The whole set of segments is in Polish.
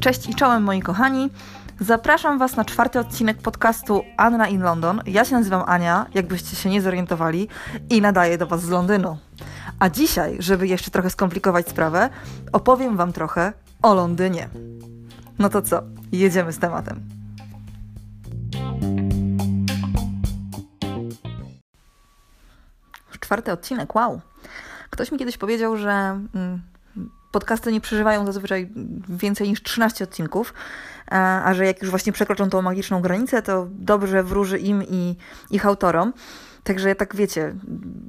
Cześć i czołem moi kochani. Zapraszam Was na czwarty odcinek podcastu Anna in London. Ja się nazywam Ania, jakbyście się nie zorientowali, i nadaję do Was z Londynu. A dzisiaj, żeby jeszcze trochę skomplikować sprawę, opowiem Wam trochę o Londynie. No to co, jedziemy z tematem. Czwarty odcinek, wow. Ktoś mi kiedyś powiedział, że mm, podcasty nie przeżywają zazwyczaj więcej niż 13 odcinków, a że jak już właśnie przekroczą tą magiczną granicę, to dobrze wróży im i ich autorom. Także ja tak wiecie,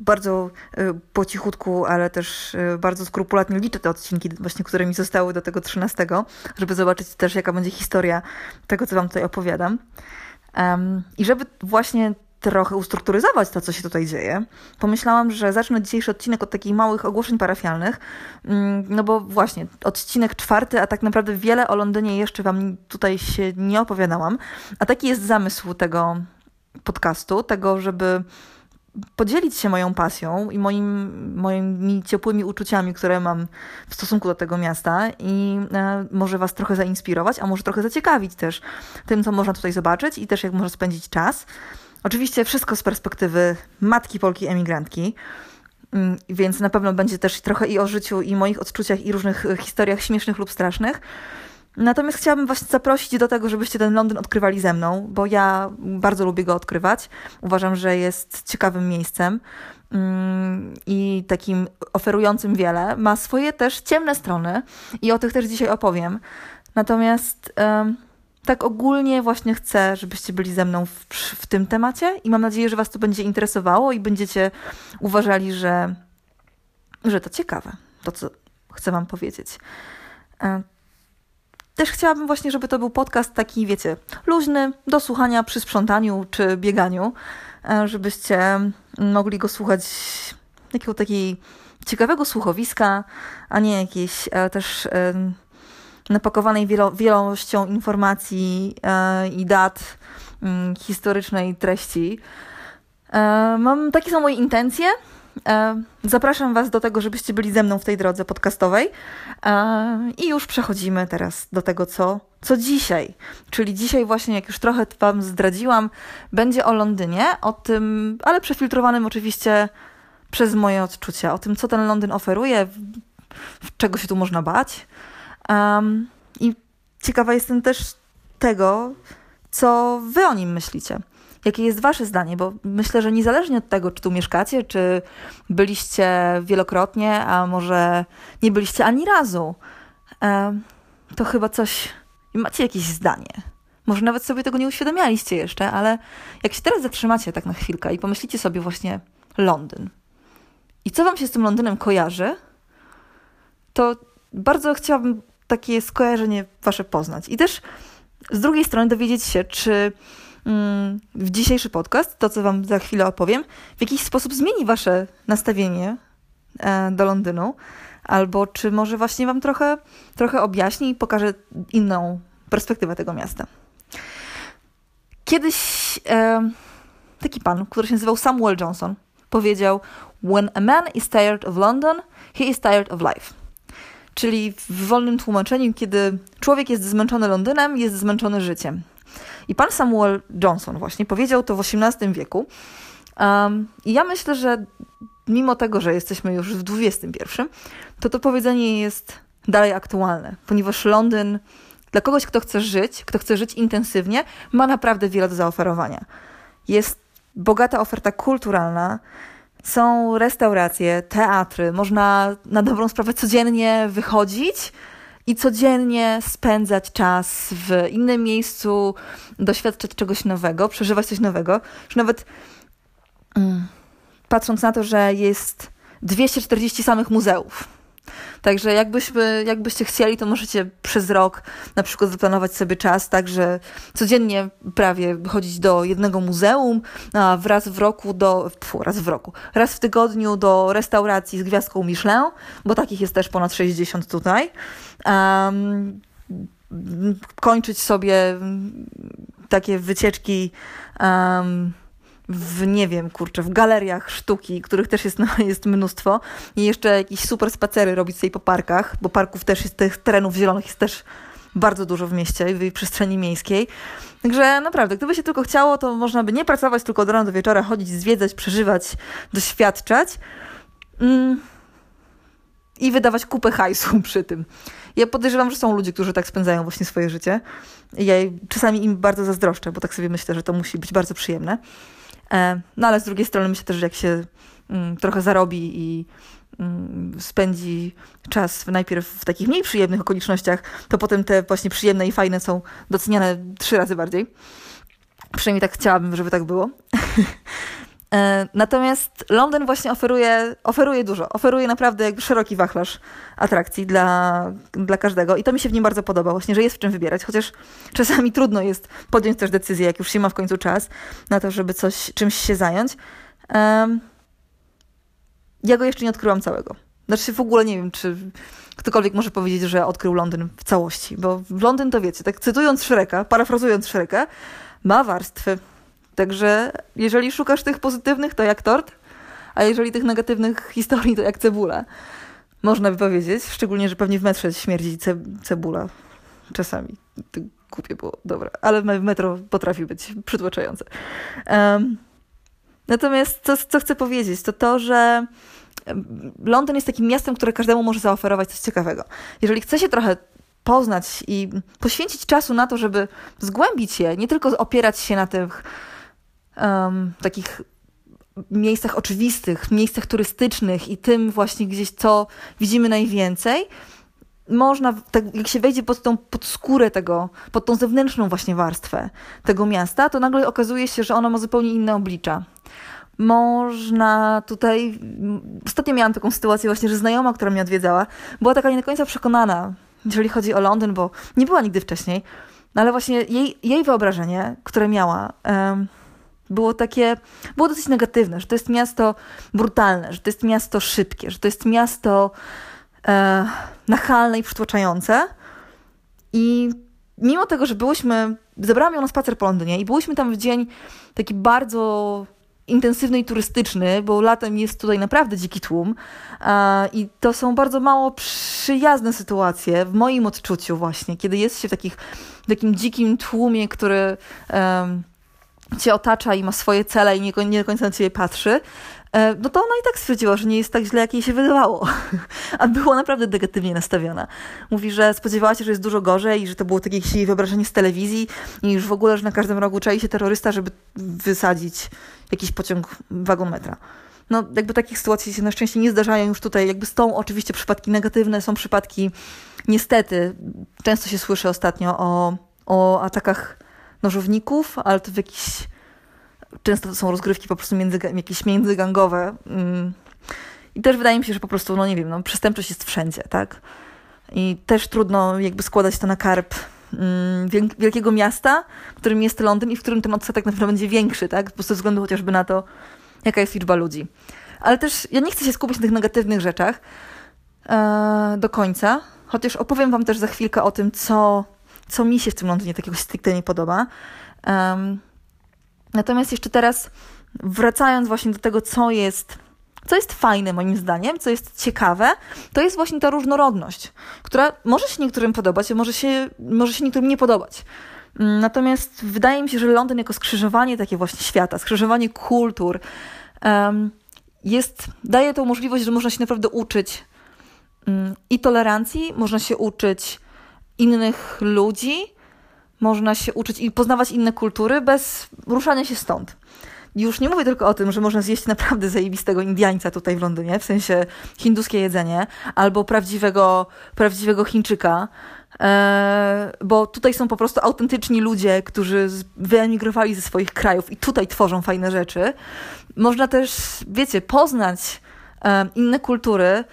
bardzo y, po cichutku, ale też y, bardzo skrupulatnie liczę te odcinki, właśnie, które mi zostały do tego 13, żeby zobaczyć też, jaka będzie historia tego, co Wam tutaj opowiadam. I żeby właśnie trochę ustrukturyzować to, co się tutaj dzieje, pomyślałam, że zacznę dzisiejszy odcinek od takich małych ogłoszeń parafialnych, mm, no bo właśnie odcinek czwarty, a tak naprawdę wiele o Londynie jeszcze Wam tutaj się nie opowiadałam, a taki jest zamysł tego podcastu, tego, żeby podzielić się moją pasją i moim, moimi ciepłymi uczuciami, które mam w stosunku do tego miasta i e, może Was trochę zainspirować, a może trochę zaciekawić też tym, co można tutaj zobaczyć i też jak można spędzić czas. Oczywiście wszystko z perspektywy matki Polki emigrantki, mm, więc na pewno będzie też trochę i o życiu, i moich odczuciach, i różnych e, historiach śmiesznych lub strasznych. Natomiast chciałabym Was zaprosić do tego, żebyście ten Londyn odkrywali ze mną, bo ja bardzo lubię go odkrywać. Uważam, że jest ciekawym miejscem mm, i takim oferującym wiele. Ma swoje też ciemne strony i o tych też dzisiaj opowiem. Natomiast tak ogólnie właśnie chcę, żebyście byli ze mną w, w tym temacie i mam nadzieję, że Was to będzie interesowało i będziecie uważali, że, że to ciekawe, to co chcę Wam powiedzieć. E, też chciałabym właśnie, żeby to był podcast taki, wiecie, luźny, do słuchania przy sprzątaniu czy bieganiu, e, żebyście mogli go słuchać jakiego takiego ciekawego słuchowiska, a nie jakiejś e, też napakowanej wielo, wielością informacji e, i dat mm, historycznej treści. E, mam takie są moje intencje. E, zapraszam Was do tego, żebyście byli ze mną w tej drodze podcastowej. I już przechodzimy teraz do tego, co, co dzisiaj. Czyli dzisiaj, właśnie, jak już trochę Wam zdradziłam, będzie o Londynie, o tym, ale przefiltrowanym oczywiście przez moje odczucia, o tym, co ten Londyn oferuje, czego się tu można bać. Um, I ciekawa jestem też tego, co wy o nim myślicie. Jakie jest wasze zdanie? Bo myślę, że niezależnie od tego, czy tu mieszkacie, czy byliście wielokrotnie, a może nie byliście ani razu, to chyba coś. Macie jakieś zdanie. Może nawet sobie tego nie uświadomialiście jeszcze, ale jak się teraz zatrzymacie tak na chwilkę i pomyślicie sobie właśnie Londyn. I co wam się z tym Londynem kojarzy, to bardzo chciałabym takie skojarzenie wasze poznać. I też z drugiej strony dowiedzieć się, czy mm, w dzisiejszy podcast, to co wam za chwilę opowiem, w jakiś sposób zmieni wasze nastawienie e, do Londynu, albo czy może właśnie wam trochę, trochę objaśni i pokaże inną perspektywę tego miasta. Kiedyś e, taki pan, który się nazywał Samuel Johnson, powiedział: When a man is tired of London, he is tired of life. Czyli w wolnym tłumaczeniu, kiedy człowiek jest zmęczony Londynem, jest zmęczony życiem. I pan Samuel Johnson właśnie powiedział to w XVIII wieku. Um, I ja myślę, że mimo tego, że jesteśmy już w XXI, to to powiedzenie jest dalej aktualne, ponieważ Londyn dla kogoś, kto chce żyć, kto chce żyć intensywnie, ma naprawdę wiele do zaoferowania. Jest bogata oferta kulturalna, są restauracje, teatry, można na dobrą sprawę codziennie wychodzić i codziennie spędzać czas w innym miejscu, doświadczać czegoś nowego, przeżywać coś nowego. Już nawet mm, patrząc na to, że jest 240 samych muzeów Także jakbyśmy, jakbyście chcieli, to możecie przez rok na przykład zaplanować sobie czas, tak, że codziennie prawie chodzić do jednego muzeum, a raz w roku do, pfu, raz w roku, raz w tygodniu do restauracji z gwiazdką Michelin, bo takich jest też ponad 60 tutaj. Um, kończyć sobie takie wycieczki um, w, nie wiem, kurczę, w galeriach sztuki, których też jest, jest mnóstwo i jeszcze jakieś super spacery robić sobie po parkach, bo parków też jest, tych terenów zielonych jest też bardzo dużo w mieście, w przestrzeni miejskiej. Także naprawdę, gdyby się tylko chciało, to można by nie pracować tylko od rana do wieczora, chodzić, zwiedzać, przeżywać, doświadczać mm, i wydawać kupę hajsu przy tym. Ja podejrzewam, że są ludzie, którzy tak spędzają właśnie swoje życie. Ja czasami im bardzo zazdroszczę, bo tak sobie myślę, że to musi być bardzo przyjemne. E, no ale z drugiej strony myślę też, że jak się mm, trochę zarobi i mm, spędzi czas najpierw w takich mniej przyjemnych okolicznościach, to potem te właśnie przyjemne i fajne są doceniane trzy razy bardziej. Przynajmniej tak chciałabym, żeby tak było. E, natomiast Londyn właśnie oferuje, oferuje dużo. Oferuje naprawdę szeroki wachlarz atrakcji dla, dla każdego i to mi się w nim bardzo podoba, właśnie, że jest w czym wybierać, chociaż czasami trudno jest podjąć też decyzję, jak już się ma w końcu czas na to, żeby coś, czymś się zająć. Ja go jeszcze nie odkryłam całego. Znaczy w ogóle nie wiem, czy ktokolwiek może powiedzieć, że odkrył Londyn w całości, bo Londyn to wiecie, tak cytując Shreka, parafrazując Shreka, ma warstwy. Także jeżeli szukasz tych pozytywnych, to jak tort, a jeżeli tych negatywnych historii, to jak cebula. Można by powiedzieć, szczególnie, że pewnie w metrze śmierdzi ce cebula czasami. Głupie było, dobra, ale metro potrafi być przytłaczające. Um, natomiast co, co chcę powiedzieć, to to, że Londyn jest takim miastem, które każdemu może zaoferować coś ciekawego. Jeżeli chce się trochę poznać i poświęcić czasu na to, żeby zgłębić je, nie tylko opierać się na tych um, takich miejscach oczywistych, miejscach turystycznych i tym właśnie gdzieś, co widzimy najwięcej, można, tak, jak się wejdzie pod tą pod skórę tego, pod tą zewnętrzną właśnie warstwę tego miasta, to nagle okazuje się, że ono ma zupełnie inne oblicza. Można tutaj. Ostatnio miałam taką sytuację, właśnie, że znajoma, która mnie odwiedzała, była taka nie do końca przekonana, jeżeli chodzi o Londyn, bo nie była nigdy wcześniej, no ale właśnie jej, jej wyobrażenie, które miała. Było takie, było dosyć negatywne, że to jest miasto brutalne, że to jest miasto szybkie, że to jest miasto e, nachalne i przytłaczające. I mimo tego, że byłyśmy, zabrałam ją na spacer po Londynie i byłyśmy tam w dzień taki bardzo intensywny i turystyczny, bo latem jest tutaj naprawdę dziki tłum e, i to są bardzo mało przyjazne sytuacje w moim odczuciu właśnie, kiedy jest się w, takich, w takim dzikim tłumie, który cię otacza i ma swoje cele i nie, nie do końca na ciebie patrzy, e, no to ona i tak stwierdziła, że nie jest tak źle, jak jej się wydawało. A była naprawdę negatywnie nastawiona. Mówi, że spodziewała się, że jest dużo gorzej i że to było takie jej wyobrażenie z telewizji i już w ogóle, że na każdym rogu czai się terrorysta, żeby wysadzić jakiś pociąg wagon metra. No, jakby takich sytuacji się na szczęście nie zdarzają już tutaj. Jakby są oczywiście przypadki negatywne, są przypadki, niestety, często się słyszy ostatnio o, o atakach nożowników, ale to w jakiś... Często to są rozgrywki po prostu między, jakieś międzygangowe. Mm. I też wydaje mi się, że po prostu, no nie wiem, no, przestępczość jest wszędzie, tak? I też trudno jakby składać to na karp mm, wielkiego miasta, którym jest Londyn i w którym ten odsetek na pewno będzie większy, tak? Po prostu ze względu chociażby na to, jaka jest liczba ludzi. Ale też ja nie chcę się skupić na tych negatywnych rzeczach e, do końca, chociaż opowiem Wam też za chwilkę o tym, co co mi się w tym Londynie takiego stricte nie podoba. Um, natomiast jeszcze teraz, wracając właśnie do tego, co jest, co jest fajne moim zdaniem, co jest ciekawe, to jest właśnie ta różnorodność, która może się niektórym podobać, a może się, może się niektórym nie podobać. Mm, natomiast wydaje mi się, że Londyn jako skrzyżowanie takie właśnie świata, skrzyżowanie kultur, um, jest, daje tą możliwość, że można się naprawdę uczyć um, i tolerancji, można się uczyć innych ludzi, można się uczyć i poznawać inne kultury bez ruszania się stąd. Już nie mówię tylko o tym, że można zjeść naprawdę zajebistego Indiańca tutaj w Londynie, w sensie hinduskie jedzenie, albo prawdziwego, prawdziwego Chińczyka, e, bo tutaj są po prostu autentyczni ludzie, którzy wyemigrowali ze swoich krajów i tutaj tworzą fajne rzeczy. Można też, wiecie, poznać e, inne kultury,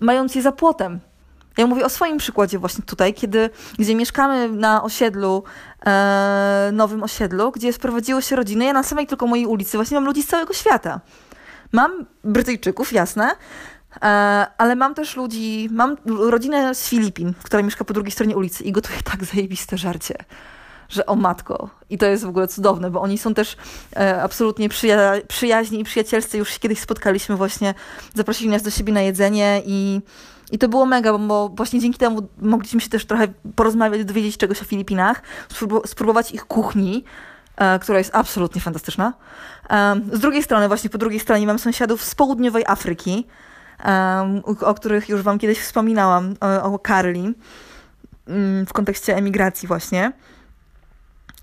mając je za płotem. Ja mówię o swoim przykładzie właśnie tutaj, kiedy, gdzie mieszkamy na osiedlu, e, nowym osiedlu, gdzie sprowadziły się rodziny. Ja na samej tylko mojej ulicy właśnie mam ludzi z całego świata. Mam Brytyjczyków, jasne, e, ale mam też ludzi, mam rodzinę z Filipin, która mieszka po drugiej stronie ulicy i gotuje tak zajebiste żarcie. że o matko. I to jest w ogóle cudowne, bo oni są też e, absolutnie przyja przyjaźni i przyjacielscy. Już się kiedyś spotkaliśmy właśnie, zaprosili nas do siebie na jedzenie i, i to było mega, bo właśnie dzięki temu mogliśmy się też trochę porozmawiać, dowiedzieć czegoś o Filipinach, spróbować ich kuchni, e, która jest absolutnie fantastyczna. E, z drugiej strony, właśnie po drugiej stronie mam sąsiadów z południowej Afryki, e, o których już wam kiedyś wspominałam, o, o Karli, mm, w kontekście emigracji właśnie.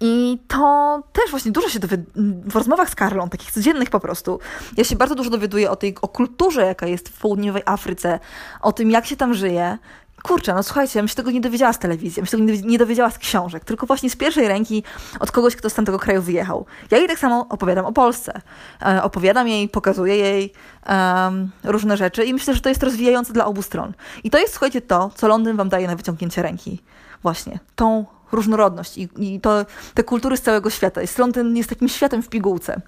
I to też właśnie dużo się dowiaduję w rozmowach z Karlą, takich codziennych po prostu. Ja się bardzo dużo dowiaduję o tej o kulturze, jaka jest w południowej Afryce, o tym, jak się tam żyje. Kurczę, no słuchajcie, ja bym się tego nie dowiedziała z telewizji, ja bym się tego nie dowiedziała z książek, tylko właśnie z pierwszej ręki od kogoś, kto z tamtego kraju wyjechał. Ja jej tak samo opowiadam o Polsce. E, opowiadam jej, pokazuję jej różne rzeczy i myślę, że to jest rozwijające dla obu stron. I to jest, słuchajcie, to, co Londyn wam daje na wyciągnięcie ręki. Właśnie, tą różnorodność i, i to, te kultury z całego świata. Jest Londyn jest takim światem w pigułce.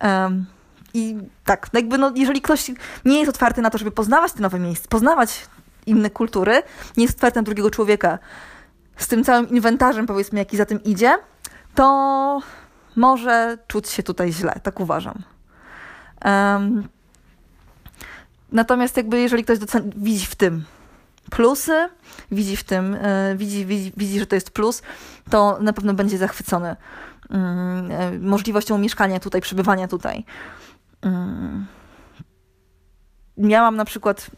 Um, I tak, no jakby no, jeżeli ktoś nie jest otwarty na to, żeby poznawać te nowe miejsca, poznawać inne kultury, nie jest otwarty na drugiego człowieka z tym całym inwentarzem, powiedzmy, jaki za tym idzie, to może czuć się tutaj źle, tak uważam. Um, natomiast jakby jeżeli ktoś widzi w tym plusy, widzi w tym, e, widzi, widzi, widzi, że to jest plus, to na pewno będzie zachwycony mm, e, możliwością mieszkania tutaj, przebywania tutaj. Mm. Miałam na przykład,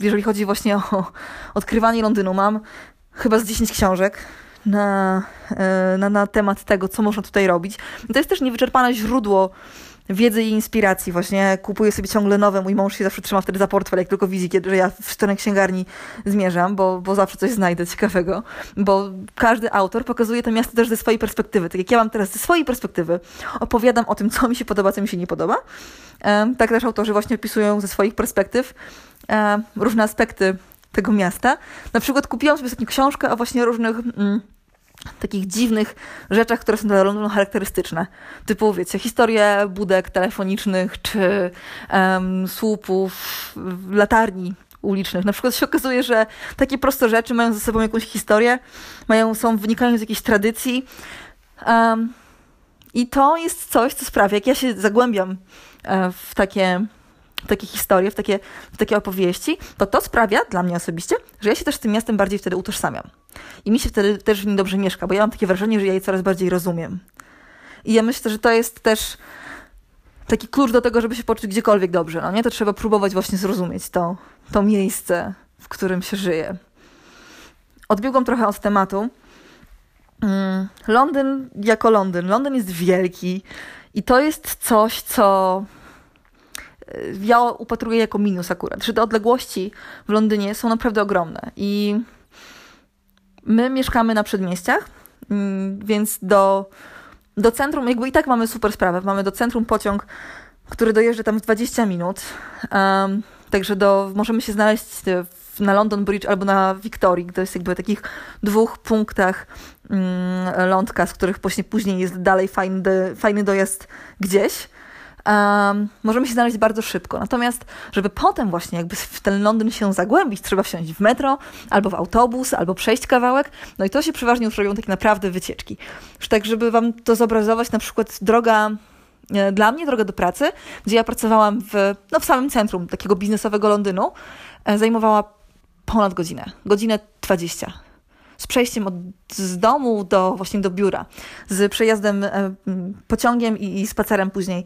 jeżeli chodzi właśnie o odkrywanie Londynu, mam chyba z 10 książek na, e, na, na temat tego, co można tutaj robić. To jest też niewyczerpane źródło wiedzy i inspiracji. Właśnie kupuję sobie ciągle nowe. Mój mąż się zawsze trzyma wtedy za portfel, jak tylko widzi, kiedy że ja w stronę księgarni zmierzam, bo, bo zawsze coś znajdę ciekawego. Bo każdy autor pokazuje to miasto też ze swojej perspektywy. Tak jak ja mam teraz ze swojej perspektywy, opowiadam o tym, co mi się podoba, co mi się nie podoba. Tak też autorzy właśnie opisują ze swoich perspektyw różne aspekty tego miasta. Na przykład kupiłam sobie ostatnio książkę o właśnie różnych... Mm, takich dziwnych rzeczach, które są dla Londynu charakterystyczne. Typu, wiecie, historie budek telefonicznych czy um, słupów, latarni ulicznych. Na przykład się okazuje, że takie proste rzeczy mają ze sobą jakąś historię, mają, są, wynikają z jakiejś tradycji. Um, I to jest coś, co sprawia, jak ja się zagłębiam e, w takie w takie historie, w takie, w takie opowieści, to to sprawia dla mnie osobiście, że ja się też z tym miastem bardziej wtedy utożsamiam. I mi się wtedy też w nim dobrze mieszka, bo ja mam takie wrażenie, że ja je coraz bardziej rozumiem. I ja myślę, że to jest też taki klucz do tego, żeby się poczuć gdziekolwiek dobrze. No nie? To trzeba próbować właśnie zrozumieć to, to miejsce, w którym się żyje. Odbiegłam trochę od tematu. Mm, Londyn jako Londyn. Londyn jest wielki i to jest coś, co ja upatruję jako minus akurat, że te odległości w Londynie są naprawdę ogromne i my mieszkamy na przedmieściach, mm, więc do, do centrum, jakby i tak mamy super sprawę, mamy do centrum pociąg, który dojeżdża tam w 20 minut, um, także do, możemy się znaleźć na London Bridge albo na Victorii, to jest jakby takich dwóch punktach um, lądka, z których później jest dalej fajny, fajny dojazd gdzieś um, możemy się znaleźć bardzo szybko. Natomiast, żeby potem właśnie jakby w ten Londyn się zagłębić, trzeba wsiąść w metro, albo w autobus, albo przejść kawałek. No i to się przeważnie już robią takie naprawdę wycieczki. Już tak, żeby wam to zobrazować, na przykład droga e, dla mnie droga do pracy, gdzie ja pracowałam w, no, w samym centrum takiego biznesowego Londynu, e, zajmowała ponad godzinę, godzinę 20. Z przejściem od, z domu do właśnie do biura, z przejazdem e, pociągiem i, i spacerem później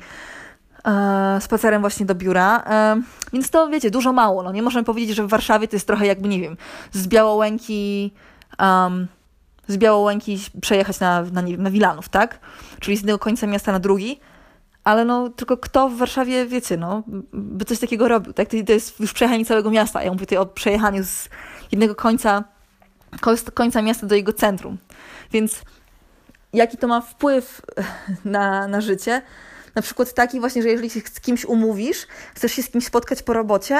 spacerem właśnie do biura. E, więc to wiecie, dużo mało. No nie możemy powiedzieć, że w Warszawie to jest trochę jakby, nie wiem, z Białołęki. Um, z Białołęki przejechać na, na, nie wiem, na Wilanów, tak? Czyli z jednego końca miasta na drugi. Ale no, tylko kto w Warszawie, wiecie, no, by coś takiego robił, tak? To jest już przejechanie całego miasta. Ja mówię tutaj o przejechaniu z jednego końca, końca miasta do jego centrum. Więc jaki to ma wpływ na, na życie? Na przykład taki właśnie, że jeżeli się z kimś umówisz, chcesz się z kimś spotkać po robocie,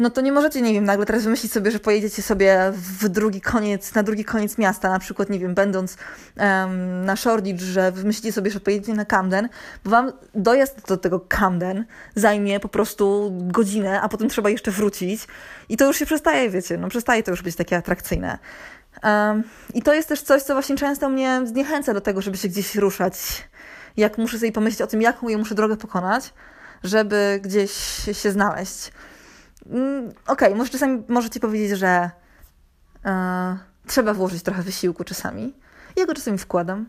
no to nie możecie, nie wiem, nagle teraz wymyślić sobie, że pojedziecie sobie w drugi koniec, na drugi koniec miasta, na przykład, nie wiem, będąc um, na Shoreditch, że wymyślicie sobie, że pojedziecie na Camden, bo wam dojazd do tego Camden zajmie po prostu godzinę, a potem trzeba jeszcze wrócić i to już się przestaje, wiecie, no przestaje to już być takie atrakcyjne. Um, I to jest też coś, co właśnie często mnie zniechęca do tego, żeby się gdzieś ruszać. Jak muszę sobie pomyśleć o tym, jaką ja muszę drogę pokonać, żeby gdzieś się znaleźć. Mm, Okej, okay, może czasami możecie powiedzieć, że e, trzeba włożyć trochę wysiłku czasami. Ja go czasami wkładam,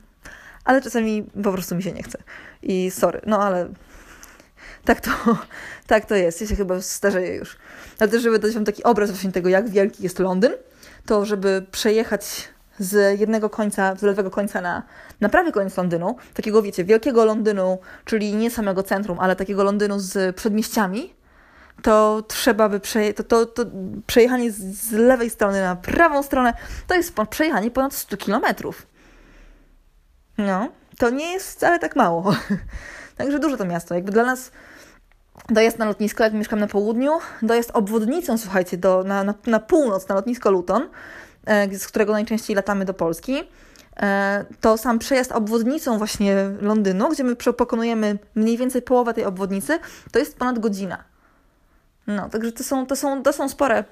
ale czasami po prostu mi się nie chce. I sorry, no ale tak to, tak to jest. Ja się chyba starzeję już. Ale też, żeby dać Wam taki obraz właśnie tego, jak wielki jest Londyn, to żeby przejechać z jednego końca, z lewego końca na, na prawy koniec Londynu, takiego wiecie, wielkiego Londynu, czyli nie samego centrum, ale takiego Londynu z przedmieściami, to trzeba by przeje- to, to, to przejechanie z, z lewej strony na prawą stronę to jest przejechanie ponad 100 kilometrów. No, to nie jest wcale tak mało. Także dużo to miasto. Jakby dla nas dojazd na lotnisko, jak mieszkam na południu, dojazd obwodnicą, słuchajcie, do, na, na, na północ, na lotnisko Luton, z którego najczęściej latamy do Polski, e, to sam przejazd obwodnicą właśnie Londynu, gdzie my pokonujemy mniej więcej połowę tej obwodnicy, to jest ponad godzina. No, także to są, to są, to są spore,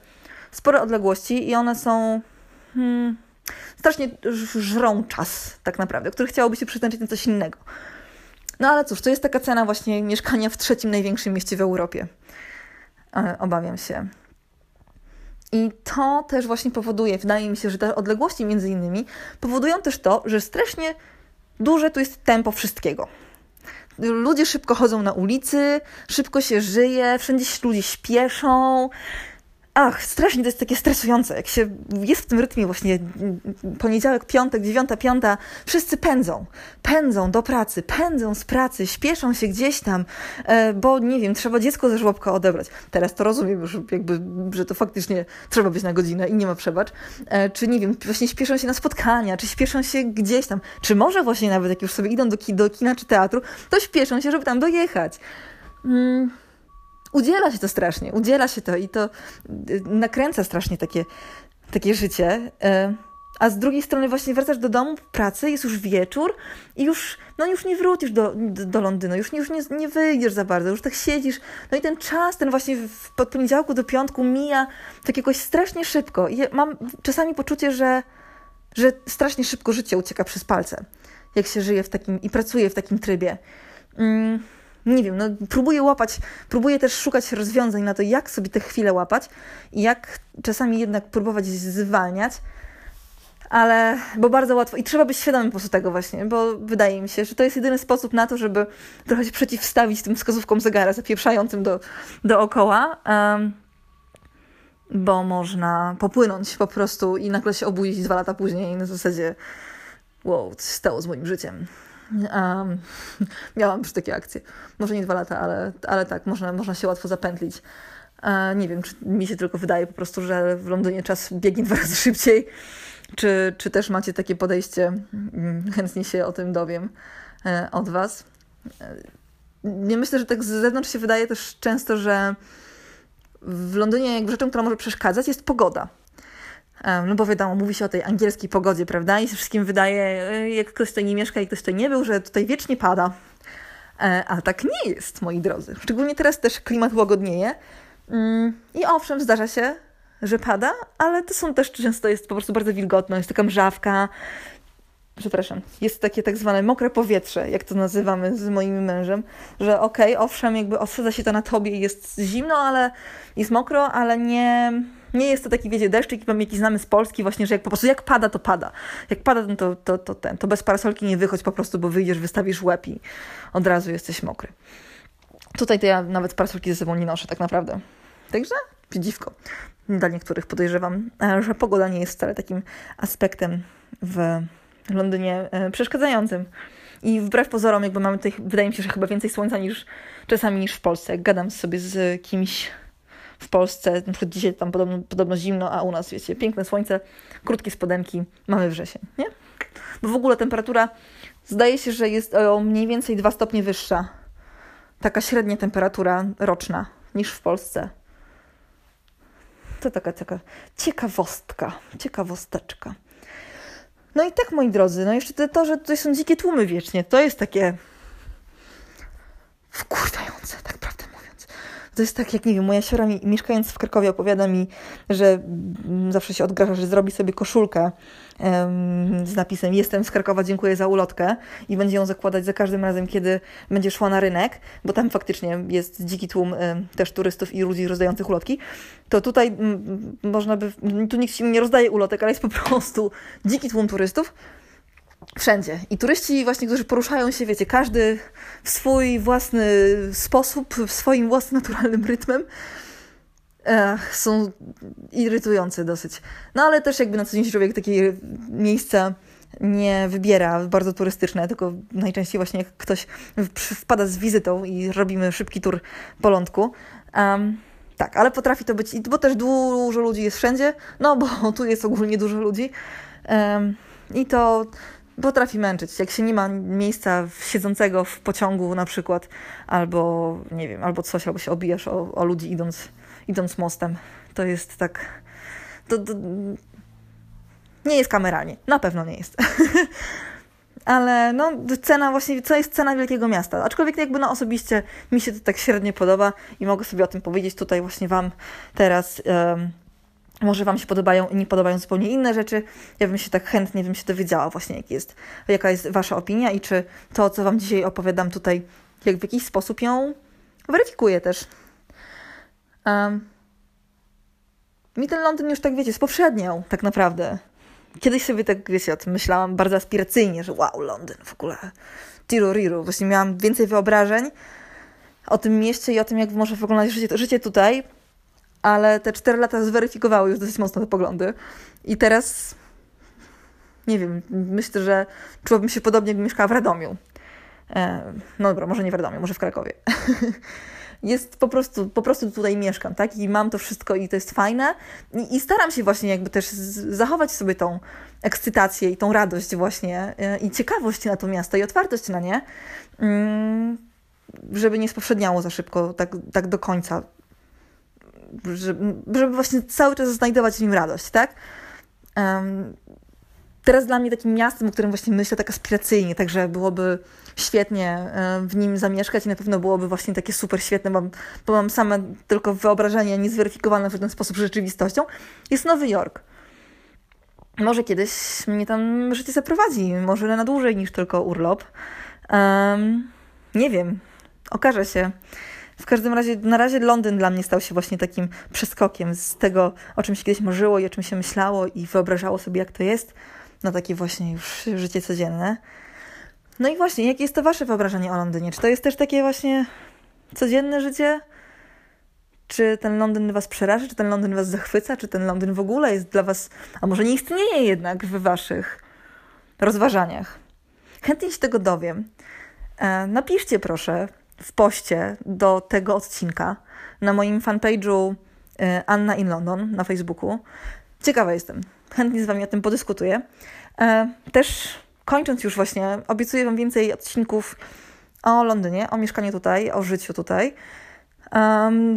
spore odległości i one są hmm, strasznie żrą czas tak naprawdę, który chciałoby się przeznaczyć na coś innego. No ale cóż, to jest taka cena właśnie mieszkania w trzecim największym mieście w Europie. E, obawiam się. I to też właśnie powoduje, wydaje mi się, że te odległości między innymi powodują też to, że strasznie duże tu jest tempo wszystkiego. Ludzie szybko chodzą na ulicy, szybko się żyje, wszędzie ludzie śpieszą, Ach, strasznie to jest takie stresujące, jak się jest w tym rytmie właśnie poniedziałek, piątek, dziewiąta, piąta, wszyscy pędzą, pędzą do pracy, pędzą z pracy, śpieszą się gdzieś tam, e, bo nie wiem, trzeba dziecko ze żłobka odebrać. Teraz to rozumiem już jakby, że to faktycznie trzeba być na godzinę i nie ma przebacz. E, czy nie wiem, właśnie śpieszą się na spotkania, czy śpieszą się gdzieś tam, czy może właśnie nawet jak już sobie idą do, ki do kina czy teatru, to śpieszą się, żeby tam dojechać. Mm udziela się to strasznie, udziela się to i to y, nakręca strasznie takie, takie życie. Y, a z drugiej strony właśnie wracasz do domu, pracy, jest już wieczór i już, no już nie wrócisz do, do Londynu, już, już nie, nie wyjdziesz za bardzo, już tak siedzisz. No i ten czas, ten właśnie od poniedziałku do piątku mija tak jakoś strasznie szybko. I mam czasami poczucie, że, że strasznie szybko życie ucieka przez palce, jak się żyje w takim i pracuje w takim trybie. Mm nie wiem, no próbuję łapać, próbuję też szukać rozwiązań na to, jak sobie te chwile łapać i jak czasami jednak próbować zwalniać, ale, bo bardzo łatwo i trzeba być świadomym po prostu tego właśnie, bo wydaje mi się, że to jest jedyny sposób na to, żeby trochę się przeciwstawić tym wskazówkom zegara zapieprzającym do, dookoła, um, bo można popłynąć po prostu i nagle się obudzić dwa lata później na zasadzie wow, co się stało z moim życiem. Um, miałam już takie akcje. Może nie dwa lata, ale, ale tak, można, można się łatwo zapętlić. E, nie wiem, czy mi się tylko wydaje po prostu, że w Londynie czas biegnie dwa razy szybciej, czy, czy też macie takie podejście. Mm, chętnie się o tym dowiem e, od Was. E, nie myślę, że tak z zewnątrz się wydaje też często, że w Londynie jakby rzeczą, która może przeszkadzać, jest pogoda. No bo wiadomo, mówi się o tej angielskiej pogodzie, prawda? I się wszystkim wydaje, e, jak ktoś tutaj nie mieszka i ktoś tutaj nie był, że tutaj wiecznie pada. E, a tak nie jest, moi drodzy. Szczególnie teraz też klimat łagodnieje. Mm, I owszem, zdarza się, że pada, ale to są też często jest po prostu bardzo wilgotno, jest taka mrzawka. Przepraszam, jest takie tak zwane mokre powietrze, jak to nazywamy z moim mężem, że okej, okay, owszem, jakby osadza się to na tobie i jest zimno, ale jest mokro, ale nie, nie jest to taki, wiecie, deszczyk, jaki znamy z Polski, właśnie, że jak po prostu jak pada, to pada. Jak pada, no to, to, to ten, to bez parasolki nie wychodź po prostu, bo wyjdziesz, wystawisz łeb i od razu jesteś mokry. Tutaj to ja nawet parasolki ze sobą nie noszę tak naprawdę. Także dziwko. Dla niektórych podejrzewam, e, że pogoda nie jest wcale takim aspektem w Londynie e, przeszkadzającym. I wbrew pozorom, jakby mamy tutaj, wydaje mi się, że chyba więcej słońca niż czasami niż w Polsce. Jak gadam sobie z kimś w Polsce, na przykład dzisiaj tam podobno, podobno zimno, a u nas, wiecie, piękne słońce, krótkie spodenki, mamy wrzesień, nie? Bo w ogóle temperatura zdaje się, że jest o mniej więcej 2 stopnie wyższa. Taka średnia temperatura roczna niż w Polsce. To taka, taka ciekawostka, ciekawosteczka. No i tak, moi drodzy, no jeszcze to, że tutaj są dzikie tłumy wiecznie, to jest takie wkurwiające, tak prawdę mówiąc. To jest tak, jak nie wiem, moja siora mi, mieszkając w Krakowie opowiada mi, że zawsze się odgraża, że zrobi sobie koszulkę z napisem Jestem z Krakowa, dziękuję za ulotkę i będzie ją zakładać za każdym razem, kiedy będzie szła na rynek, bo tam faktycznie jest dziki tłum um, też turystów i ludzi rozdających ulotki, to tutaj um, można by, tu nikt ci nie rozdaje ulotek, ale jest po prostu dziki tłum turystów, wszędzie. I turyści właśnie, którzy poruszają się, wiecie, każdy w swój własny sposób, w swoim własnym naturalnym rytmem, Ech, są irytujące dosyć. No ale też jakby na co dzień człowiek takie miejsca nie wybiera, bardzo turystyczne, tylko najczęściej właśnie jak ktoś wpada z wizytą i robimy szybki tur po lądku. Um, tak, ale potrafi to być, bo też dużo ludzi jest wszędzie, no bo tu jest ogólnie dużo ludzi. Um, I to potrafi męczyć. Jak się nie ma miejsca siedzącego w pociągu na przykład, albo nie wiem, albo coś, albo się obijasz o, o ludzi idąc, idąc mostem. To jest tak... To, to nie jest kameralnie. Na pewno nie jest. Ale no, cena właśnie, co jest cena wielkiego miasta. Aczkolwiek jakby no osobiście mi się to tak średnio podoba i mogę sobie o tym powiedzieć tutaj właśnie Wam teraz. Um, może Wam się podobają i nie podobają zupełnie inne rzeczy. Ja bym się tak chętnie bym się dowiedziała właśnie, jak jest, jaka jest Wasza opinia i czy to, co Wam dzisiaj opowiadam tutaj, jak w jakiś sposób ją weryfikuje też. Um, mi ten Londyn już tak, wiecie, spowszedniał tak naprawdę. Kiedyś sobie tak, wiecie, o tym myślałam bardzo aspiracyjnie, że wow, Londyn w ogóle, tiruriru. Właśnie miałam więcej wyobrażeń o tym mieście i o tym, jak może wyglądać życie, życie tutaj, ale te cztery lata zweryfikowały już dosyć mocno te poglądy. I teraz nie wiem, myślę, że czułabym się podobnie, gdybym mieszkała w Radomiu. E, no dobra, może nie w Radomiu, może w Krakowie. jest po prostu, po prostu tutaj mieszkam, tak? I mam to wszystko i to jest fajne. I, i staram się właśnie jakby też zachować sobie tą ekscytację i tą radość właśnie e, i ciekawość na to miasto i otwartość na nie, mm, żeby nie spowszedniało za szybko, tak, tak do końca żeby, właśnie cały czas znajdować w nim radość, tak? Um, teraz dla mnie takim miastem, o którym właśnie myślę tak aspiracyjnie, także byłoby świetnie w nim zamieszkać i na pewno byłoby właśnie takie super świetne, bo, bo mam same tylko wyobrażenie niezweryfikowane w żaden sposób rzeczywistością, jest Nowy Jork. Może kiedyś mnie tam życie zaprowadzi, może na dłużej niż tylko urlop. Um, nie wiem, okaże się. W każdym razie, na razie Londyn dla mnie stał się właśnie takim przeskokiem z tego, o czym się kiedyś marzyło i o czym się myślało i wyobrażało sobie, jak to jest, na takie właśnie już życie codzienne. No i właśnie, jakie jest to wasze wyobrażenie o Londynie? Czy to jest też takie właśnie codzienne życie? Czy ten Londyn was przeraża? Czy ten Londyn was zachwyca? Czy ten Londyn w ogóle jest dla was, a może nie istnieje jednak w waszych rozważaniach? Chętnie się tego dowiem. E, napiszcie proszę w poście do tego odcinka na moim fanpage'u y, Anna in London na Facebooku. Ciekawa jestem. Chętnie z Wami o tym podyskutuję. E, też kończąc już właśnie, obiecuję Wam więcej odcinków o Londynie, o mieszkaniu tutaj, o życiu tutaj.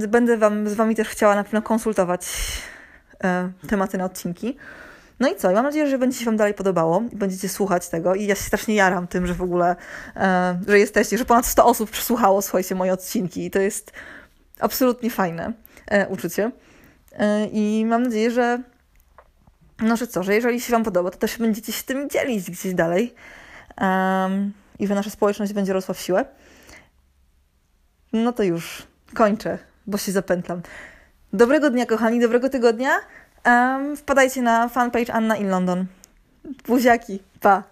Będę wam, z Wami też chciała na pewno konsultować e, tematy na odcinki. No i co? I mam nadzieję, że będzie się Wam dalej podobało i będziecie słuchać tego. I ja się strasznie jaram tym, że w ogóle, e, że jesteście, że ponad 100 osób przesłuchało, słuchajcie, moje odcinki. I to jest absolutnie fajne e, uczucie. E, I mam nadzieję, że no, że co, że jeżeli się Wam podoba, to też będziecie się tym dzielić gdzieś dalej. I że nasza społeczność będzie rosła w siłę. No to już kończę, bo się zapętlam. Dobrego dnia, kochani, dobrego tygodnia. Um, wpadajcie na fanpage Anna in London. Buziaki, pa!